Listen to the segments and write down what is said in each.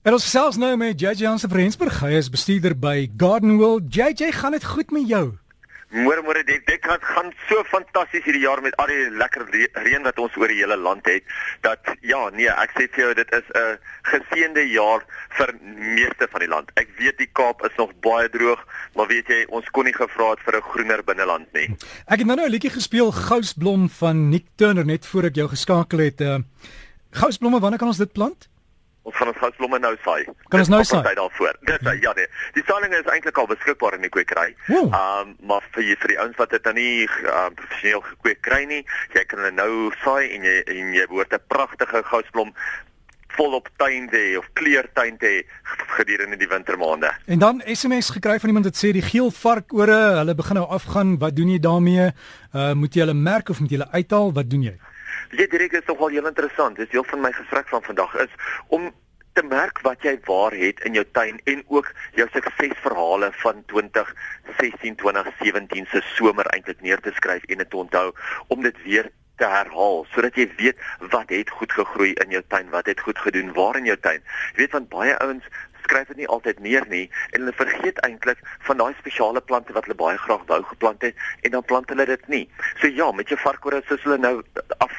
En ons gesels nou met JJ Jansen van Rensburg. Hy is bestuurder by Garden World. JJ, gaan dit goed met jou? Môre môre dit dit gaan gaan so fantasties hierdie jaar met al die lekker reën wat ons oor die hele land het dat ja nee ek sê vir jou dit is 'n geseënde jaar vir meeste van die land. Ek weet die Kaap is nog baie droog, maar weet jy ons kon nie gevra het vir 'n groener binneland nie. Ek het nou nou 'n liedjie gespeel Gousblom van Nick Turner net voor ek jou geskakel het. Uh, Gousblomme, wanneer kan ons dit plant? Ons gaan ons houtblomme nou saai. Kan ons nou saai? Dit daarvoor. Dit is ja nee. Die saaiing is eintlik al beskikbaar in die kwekery. Ehm um, maar vir jy, vir die ouens wat dit dan nie um, professioneel gekweek kry nie, jy kan hulle nou saai en jy en jy behoort 'n pragtige gousblom volop tuin te of kleurtuin te gedurende die wintermaande. En dan SMS gekry van iemand wat sê die geel varkore, hulle begin nou afgaan. Wat doen jy daarmee? Uh moet jy hulle merk of moet jy hulle uithaal? Wat doen jy? Ja, direk is nogal heel interessant. Dis deel van my gesprek van vandag is om te merk wat jy waar het in jou tuin en ook jou suksesverhale van 2016, 2017 se somer eintlik neer te skryf en dit te onthou om dit weer te herhaal sodat jy weet wat het goed gegroei in jou tuin, wat het goed gedoen waar in jou tuin. Jy weet want baie ouens skryf dit nie altyd neer nie en hulle vergeet eintlik van daai spesiale plante wat hulle baie graag wou geplant het en dan plant hulle dit nie. So ja, met jou varkore soos hulle nou af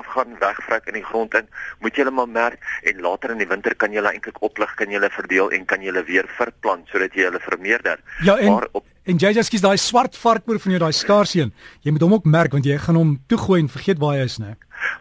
afgaan wegvrek in die grond in, moet jy hulle maar merk en later in die winter kan jy hulle eintlik oplig, kan jy hulle verdeel en kan jy hulle weer verplant sodat jy hulle vermeerder. Ja, en, maar op En jy jy's daai swart varkoor van jou daai skaarseën. Jy moet hom ook merk want jy gaan hom toegooi en vergeet waar hy is, né?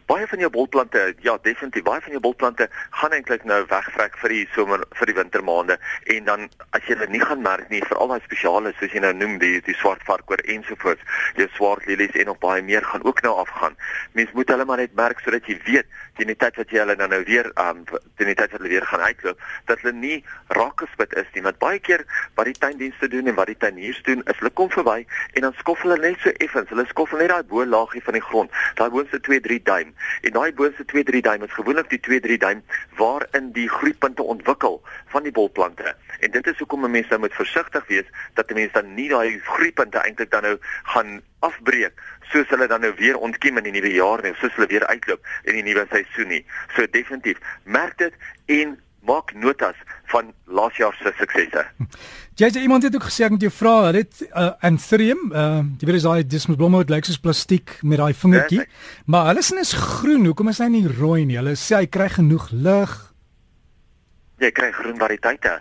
Baie van jou bolplante, ja, definitief, baie van jou bolplante gaan eintlik nou wegvrek vir die somer vir die wintermaande en dan as jy hulle nie gaan merk nie, veral daai spesiale soos jy nou noem, die die swart varkoor ensovoorts, jou swart lilies en nog baie meer gaan ook nou afgaan. Mens moet hulle maar net merk sodat jy weet teen die tyd wat jy hulle nou nou weer um teen die tyd wat hulle weer gaan uitloop, dat hulle nie raak gespit is nie, want baie keer wat die tuindienste doen en wat die tuiniers doen, is hulle kom verby en dan skoffel hulle net so effens, hulle skoffel net daai bo laagie van die grond, daai boonste 2, 3 duim. En daai boonste 2 3 duim is gewoonlik die 2 3 duim waarin die groeipunte ontwikkel van die bolplante. En dit is hoekom 'n mens nou moet versigtig wees dat 'n mens dan nie daai groeipunte eintlik dan nou gaan afbreek soos hulle dan nou weer ontkiem in die nuwe jaar nie, soos hulle weer uitloop in die nuwe seisoen nie. So definitief, merk dit en maak notas van laas jaar se suksesse. Jy sê iemand het ook gesê ek moet jou vra, hulle het uh, anthurium, uh, jy weet daai dismus blomme wat lyk soos plastiek met daai vingertjie, ja, maar hulle is groen, hoekom is hy nie rooi nie? Hulle sê hy kry genoeg lig jy kry groen variëteite.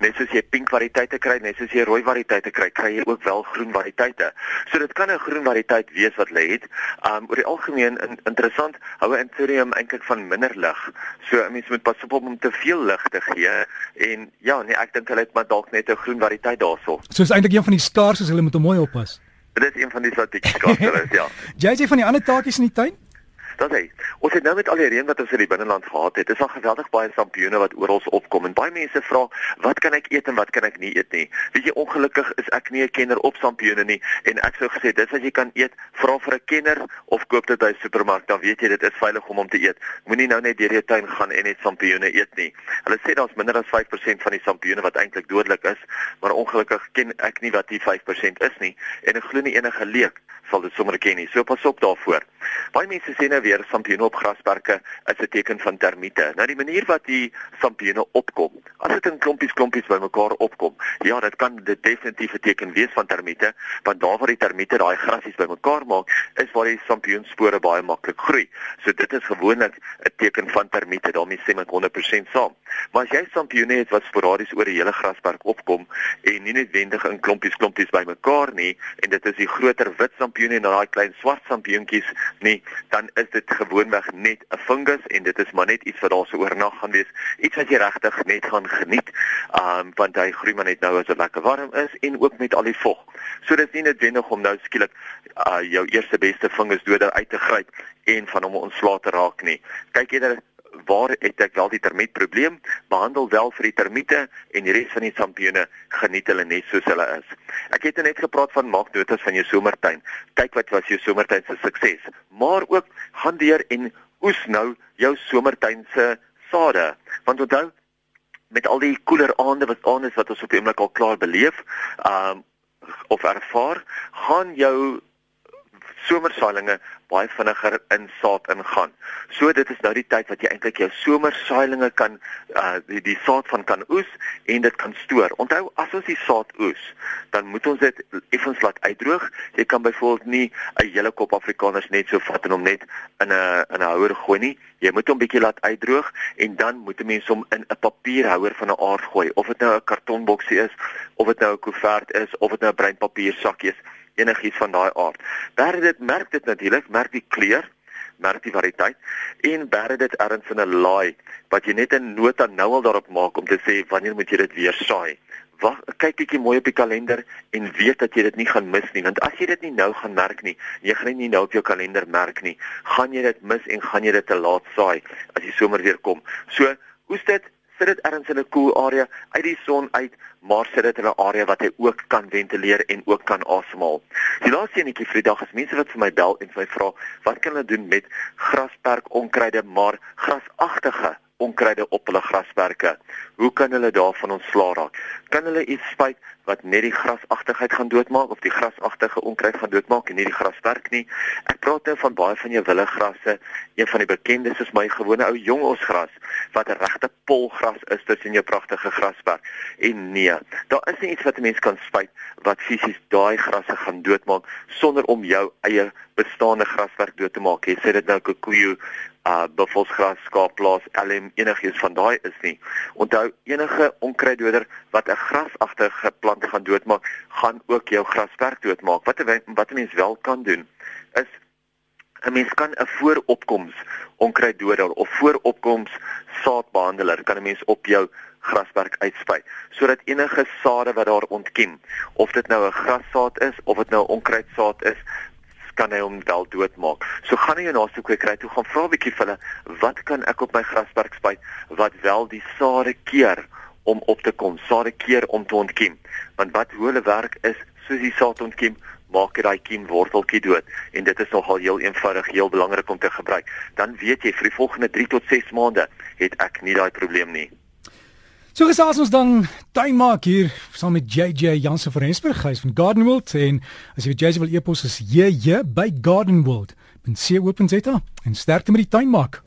Net soos jy pink variëteite kry, net soos jy rooi variëteite kry, kry jy ook wel groen variëteite. So dit kan 'n groen variëteit wees wat lê het. Um oor die algemeen in, interessant, hou 'n Anthurium eintlik van minder lig. So 'n mens moet pas op om te veel lig te gee en ja, nee, ek dink hulle het maar dalk net 'n groen variëteit daarso. So is eintlik een van die skaars as hulle moet mooi oppas. Dit is een van die strategiese skaars, ja. Jy sê van die ander taakies in die tuin? Dat hy. Ons het nou met al die reën wat ons in die binneland gehad het, is al geweldig baie sampioene wat oral opkom en baie mense vra, wat kan ek eet en wat kan ek nie eet nie. Weet jy, ongelukkig is ek nie 'n kenner op sampioene nie en ek sou gesê dis as jy kan eet, vra vir 'n kenner of koop dit by 'n supermark, dan weet jy dit is veilig om hom te eet. Moenie nou net deur jou tuin gaan en net sampioene eet nie. Hulle sê daar's minder as 5% van die sampioene wat eintlik dodelik is, maar ongelukkig ken ek nie wat die 5% is nie en ek glo nie enige leek sal dit sommer ken nie. So pas op daarvoor. Baie mense sê nou weer sampioene op grasperke is 'n teken van termiete. Nou die manier wat die sampioene opkom, as dit in klompies klompies bymekaar opkom, ja, dit kan dit definitief 'n teken wees van termiete, want daar waar die termiete daai grasies bymekaar maak, is waar die sampioenspore baie maklik groei. So dit is gewoonlik 'n teken van termiete. daarmee sê ek 100% saam. Maar as jy sampioene het wat sporadies oor die hele grasperk opkom en nie noodwendig in klompies klompies bymekaar nie en dit is die groter wit sampioene en daai klein swart sampioentjies nie, dan is dit gewoonweg net 'n fungus en dit is maar net iets wat daar so oornag gaan wees. Iets wat jy regtig net gaan geniet. Um want hy groei maar net nou as dit lekker warm is en ook met al die vog. So dit is nie noodwendig om nou skielik uh jou eerste beste fungusdoder uit te gryp en van hom ontslae te raak nie. Kyk eerder waar het ek wel die termietprobleem? Behandel wel vir die termiete en die res van die sampioene geniet hulle net soos hulle is. Ek het net gepraat van maak notas van jou somertuin. Kyk wat was jou somertuin se sukses. Maar ook gaan deur en oes nou jou somertuin se sade. Want onthou met al die koeler aande wat aan is wat ons op die oomblik al klaar beleef, um of ervaar, gaan jou somersaailinge baie vinniger in saad ingaan. So dit is nou die tyd wat jy eintlik jou somersaailinge kan uh die, die saad van kan oes en dit kan stoor. Onthou as ons die saad oes, dan moet ons dit effens laat uitdroog. Jy kan byvoorbeeld nie 'n hele kop afrikaners net so vat en hom net in 'n in 'n houer gooi nie. Jy moet hom bietjie laat uitdroog en dan moet 'n mens hom in 'n papierhouer van 'n aard gooi, of dit nou 'n kartonboksie is, of dit nou 'n koevert is, of dit nou 'n breinpapier sakkie is enigiets van daai aard. Berre dit merk dit natuurlik, merk die kleur, merk die variëteit en berre dit erns in 'n laai wat jy net 'n nota nou al daarop maak om te sê wanneer moet jy dit weer saai. Wag, kyk bietjie mooi op die kalender en weet dat jy dit nie gaan mis nie, want as jy dit nie nou gaan merk nie, jy gaan dit nie nou op jou kalender merk nie, gaan jy dit mis en gaan jy dit te laat saai as die somer weer kom. So, oes dit sit dit ergens in 'n koel cool area uit die son uit, maar sit dit in 'n area wat hy ook kan ventileer en ook kan asemhaal. Die laaste enetjie vir die dag is mense wat vir my bel en vir my vra, wat kan hulle doen met grasperk onkruide maar grasagtige onkruide op hulle grasperke. Hoe kan hulle daarvan ontslaa raak? Kan hulle iets spuit wat net die grasagtigheid gaan doodmaak of die grasagtige onkruid gaan doodmaak en nie die grasperk nie? Ek praat nou van baie van jou willegrasse, een van die bekendes is my gewone ou jongosgras wat 'n regte polgras is tussen jou pragtige grasperk. En nee, daar is nie iets wat 'n mens kan spuit wat fisies daai grasse gaan doodmaak sonder om jou eie bestaande grasperk dood te maak. Jy sê dit nou kokoejo uh buffelsgras, skaapplaas, LM enigiets van daai is nie. Onthou enige onkruiddoder wat 'n grasagtige plant gaan doodmaak, gaan ook jou grasperk doodmaak. Wat wat 'n mens wel kan doen is 'n mens kan 'n vooropkoms onkruiddoder of vooropkoms saadbehandeler kan 'n mens op jou grasperk uitspuit sodat enige sade wat daar ontkiem of dit nou 'n grassaad is of dit nou onkruidsaad is kan hy hom wel doodmaak. So gaan jy na so kry toe gaan vra 'n bietjie vir hulle, wat kan ek op my grasperk spuit wat wel die sade keer om op te kom, sade keer om te ontkiem. Want wat hoe hulle werk is soos die saad ontkiem, maak jy daai kiem worteltjie dood en dit is nogal heel eenvoudig, heel belangrik om te gebruik. Dan weet jy vir die volgende 3 tot 6 maande het ek nie daai probleem nie. So gesels ons dan tuin maak hier saam met JJ Jansen van Rensburg huis van Garden World en as jy JJ wil e-pos is JJ by Garden World. Ben see open zeta en sterkte met die tuin maak.